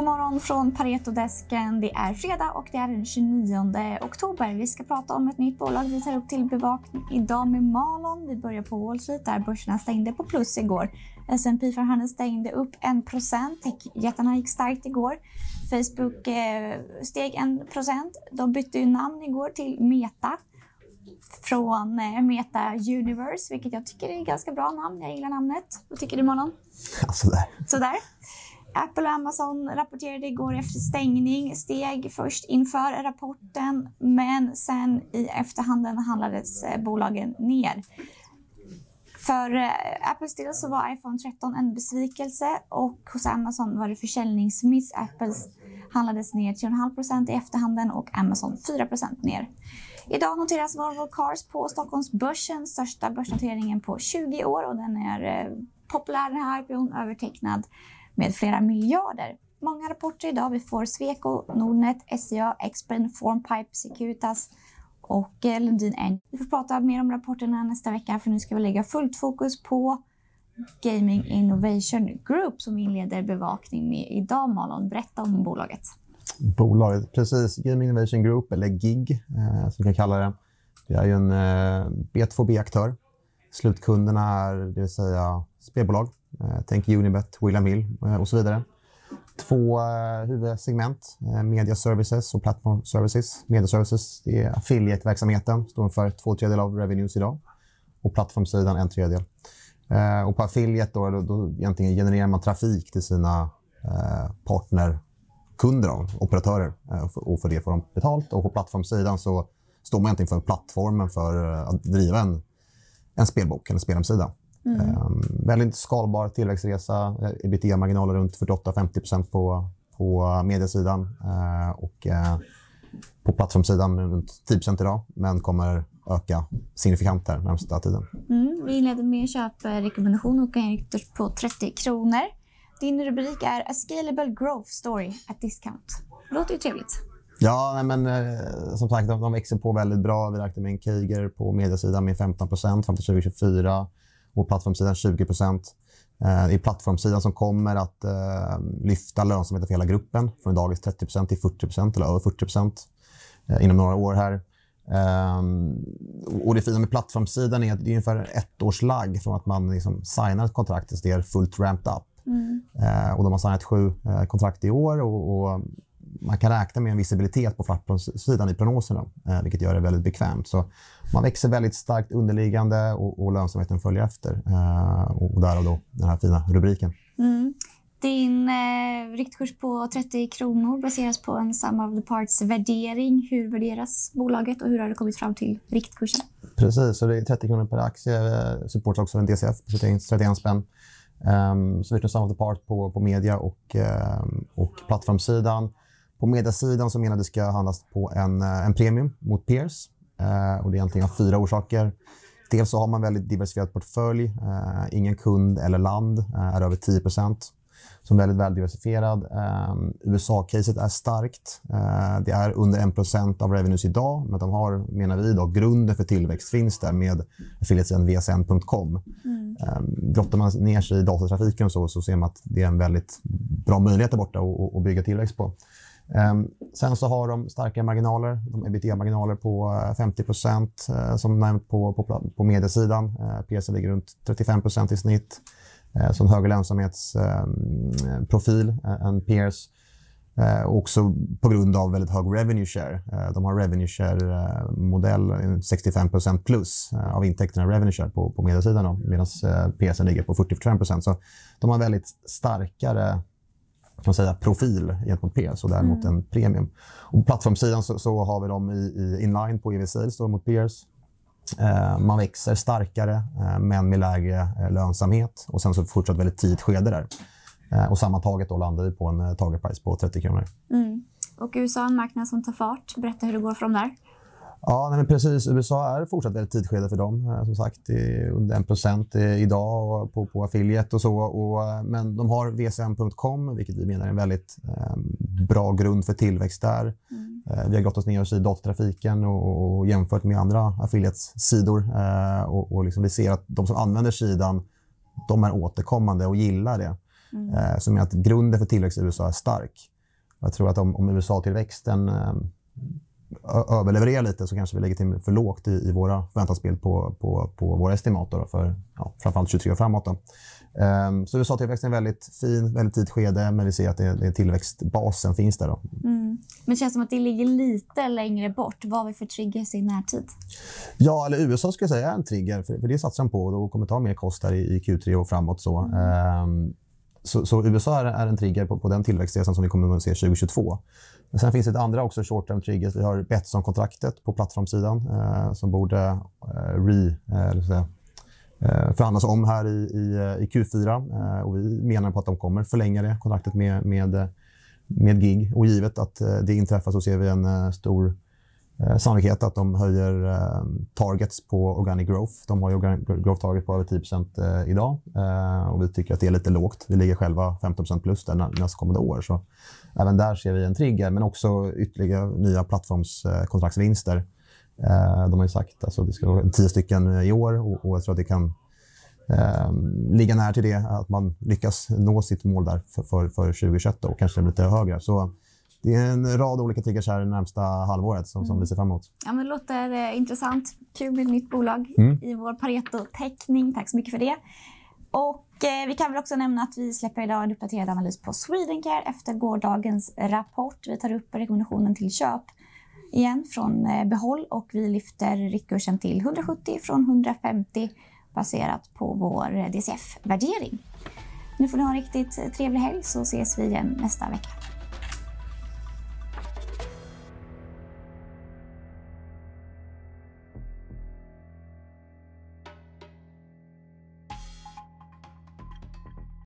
God morgon från Paretodesken. Det är fredag och det är den 29 oktober. Vi ska prata om ett nytt bolag vi tar upp till bevakning idag med Malon. Vi börjar på Wall Street där börserna stängde på plus igår. S&P 500 stängde upp 1 Jättarna gick starkt igår. Facebook eh, steg 1% De bytte ju namn igår till Meta från eh, Meta Universe, vilket jag tycker är ett ganska bra namn. Jag gillar namnet. Vad tycker du, Malon? Ja, sådär. Sådär. Apple och Amazon rapporterade igår efter stängning, steg först inför rapporten men sen i efterhanden handlades eh, bolagen ner. För eh, Apples del så var iPhone 13 en besvikelse och hos Amazon var det försäljningsmiss. Apples handlades ner 3,5% i efterhanden och Amazon 4% ner. Idag noteras Volvo Cars på Stockholmsbörsen, största börsnoteringen på 20 år och den är eh, populär den här IPOn, övertecknad med flera miljarder. Många rapporter idag. Vi får Sweco, Nordnet, SCA, Expin, Formpipe, Securitas och eh, Lundin Eng. Vi får prata mer om rapporterna nästa vecka för nu ska vi lägga fullt fokus på Gaming Innovation Group som vi inleder bevakning med idag. Malon, berätta om bolaget. Bolaget, precis. Gaming Innovation Group, eller GIG eh, som vi kan kalla det. Det är ju en eh, B2B-aktör. Slutkunderna är det vill säga spelbolag eh, tänk Unibet, William Hill eh, och så vidare. Två eh, huvudsegment, Media Services och Platform Services. Media Services det är affiliate-verksamheten, står för två tredjedelar av revenues idag. Och plattformssidan en tredjedel. Och på affiliate då, då, då egentligen genererar man trafik till sina partnerkunder, operatörer. Och för det får de betalt. Och på plattformssidan så står man egentligen för plattformen för att driva en, en spelbok, en spelhemsida. Mm. Um, väldigt skalbar tillväxtresa. Eh, Ebitda-marginaler runt 48-50 på, på mediesidan uh, och uh, på plattformssidan runt 10% idag, men kommer öka signifikant här närmsta tiden. Mm, vi inleder med en köprekommendation och en på 30 kronor. Din rubrik är A scalable growth story at discount. Låter ju trevligt. Ja, nej, men eh, som sagt, de, de växer på väldigt bra. Vi räknar med en Kiger på mediesidan med 15 fram till 2024 och plattformssidan 20 Det är plattformssidan som kommer att eh, lyfta lönsamheten för hela gruppen från dagens 30% till 40% eller över 40 eh, inom några år här. Um, och det fina med plattformssidan är att det är ungefär ett års lag från att man liksom signar ett kontrakt tills det är fullt ramped up. Mm. Och de har signat sju kontrakt i år och, och man kan räkna med en visibilitet på plattformssidan i prognoserna, eh, vilket gör det väldigt bekvämt. Så man växer väldigt starkt underliggande och, och lönsamheten följer efter. Eh, och därav då den här fina rubriken. Mm. Din eh, riktkurs på 30 kronor baseras på en sum of the parts-värdering. Hur värderas bolaget och hur har det kommit fram till riktkursen? Precis, så det är 30 kronor per aktie. Eh, supportas också av en DCF på 31 spänn. Um, så vi tar sum of the parts på, på media och, um, och plattformssidan. På mediasidan så menar det ska handlas på en, eh, en premium mot peers. Eh, och det är egentligen av fyra orsaker. Dels så har man väldigt diversifierad portfölj. Eh, ingen kund eller land eh, är över 10% som är väldigt väldiversifierad. Eh, USA-caset är starkt. Eh, det är under 1 av revenues idag, men de har, menar vi, då, grunden för tillväxt finns där med affiliatesidan vsn.com. Mm. Grottar man ner sig i datatrafiken så, så ser man att det är en väldigt bra möjlighet där borta att bygga tillväxt på. Ehm, sen så har de starka marginaler, de ebitda-marginaler på eh, 50 uh, eh, som nämnt på, på, på mediesidan. Eh, PC ligger runt 35% i snitt. Så en högre lönsamhetsprofil ehm, än peers. Också på grund av väldigt hög revenue share. De har revenue share-modell, 65% plus av intäkterna revenue share på, på mediesidan medan uh, ligger på 45% Så de har väldigt starkare kan säga, profil gentemot PS och däremot mm. en premium. Och på plattformssidan så, så, har vi dem i, i inline på EV Sales mot peers. Eh, man växer starkare, eh, men med lägre eh, lönsamhet. Och sen så fortsatt väldigt tidigt skede där. Eh, och sammantaget då landar vi på en eh, target price på 30 kronor. Mm. Och USA är en marknad som tar fart. Berätta hur det går för dem där. Ja, nej, precis. USA är fortsatt ett tidsskede för dem. Eh, som sagt, det är under 1 procent idag på, på affiliate och så. Och, eh, men de har vsm.com, vilket vi menar är en väldigt eh, bra grund för tillväxt där. Mm. Eh, vi har gått oss ner oss i datatrafiken och, och jämfört med andra affiliate-sidor. Eh, och, och liksom vi ser att de som använder sidan, de är återkommande och gillar det. Mm. Eh, som är att grunden för tillväxt i USA är stark. Jag tror att om, om USA-tillväxten överlevererar lite så kanske vi ligger till för lågt i, i våra förväntansbild på, på, på våra estimat då, för ja, framförallt 23 och framåt. Då. Um, så USA-tillväxten är väldigt fin, väldigt tidigt skede, men vi ser att det, det tillväxtbasen finns där. Då. Mm. Men det känns som att det ligger lite längre bort. Vad har vi för triggers i närtid? Ja, eller USA skulle jag säga är en trigger, för, för det satsar de på och då kommer ta mer kostnader i, i Q3 och framåt. Så. Mm. Um, så, så, USA är, är, en trigger på, på den tillväxtresan som vi kommer att se 2022. Men sen finns det andra också short term triggers. Vi har Betsson-kontraktet på plattformssidan eh, som borde eh, re, eh, eh, förhandlas om här i, i, eh, i Q4. Eh, och vi menar på att de kommer förlänga det kontraktet med, med, med GIG. Och givet att eh, det inträffar så ser vi en eh, stor eh, sannolikhet att de höjer eh, targets på organic growth. De har ju organic growth target på över 10 eh, idag eh, och vi tycker att det är lite lågt. Vi ligger själva 15% plus där nästkommande år. Så även där ser vi en trigger, men också ytterligare nya plattformskontraktsvinster. Eh, eh, de har ju sagt att alltså, det ska vara 10 stycken eh, i år och, och jag tror att det kan eh, ligga nära till det, att man lyckas nå sitt mål där för, för, för 2021 och kanske lite högre. Så det är en rad olika triggers här det närmsta halvåret som, som vi ser fram emot. Ja, men det låter eh, intressant. Kul med ett nytt bolag mm. i vår Pareto-täckning. Tack så mycket för det. Och eh, Vi kan väl också nämna att vi släpper idag en uppdaterad analys på Swedencare efter gårdagens rapport. Vi tar upp rekommendationen till köp igen från eh, behåll och vi lyfter riktkursen till 170 från 150 baserat på vår DCF-värdering. Nu får ni ha en riktigt trevlig helg så ses vi igen nästa vecka.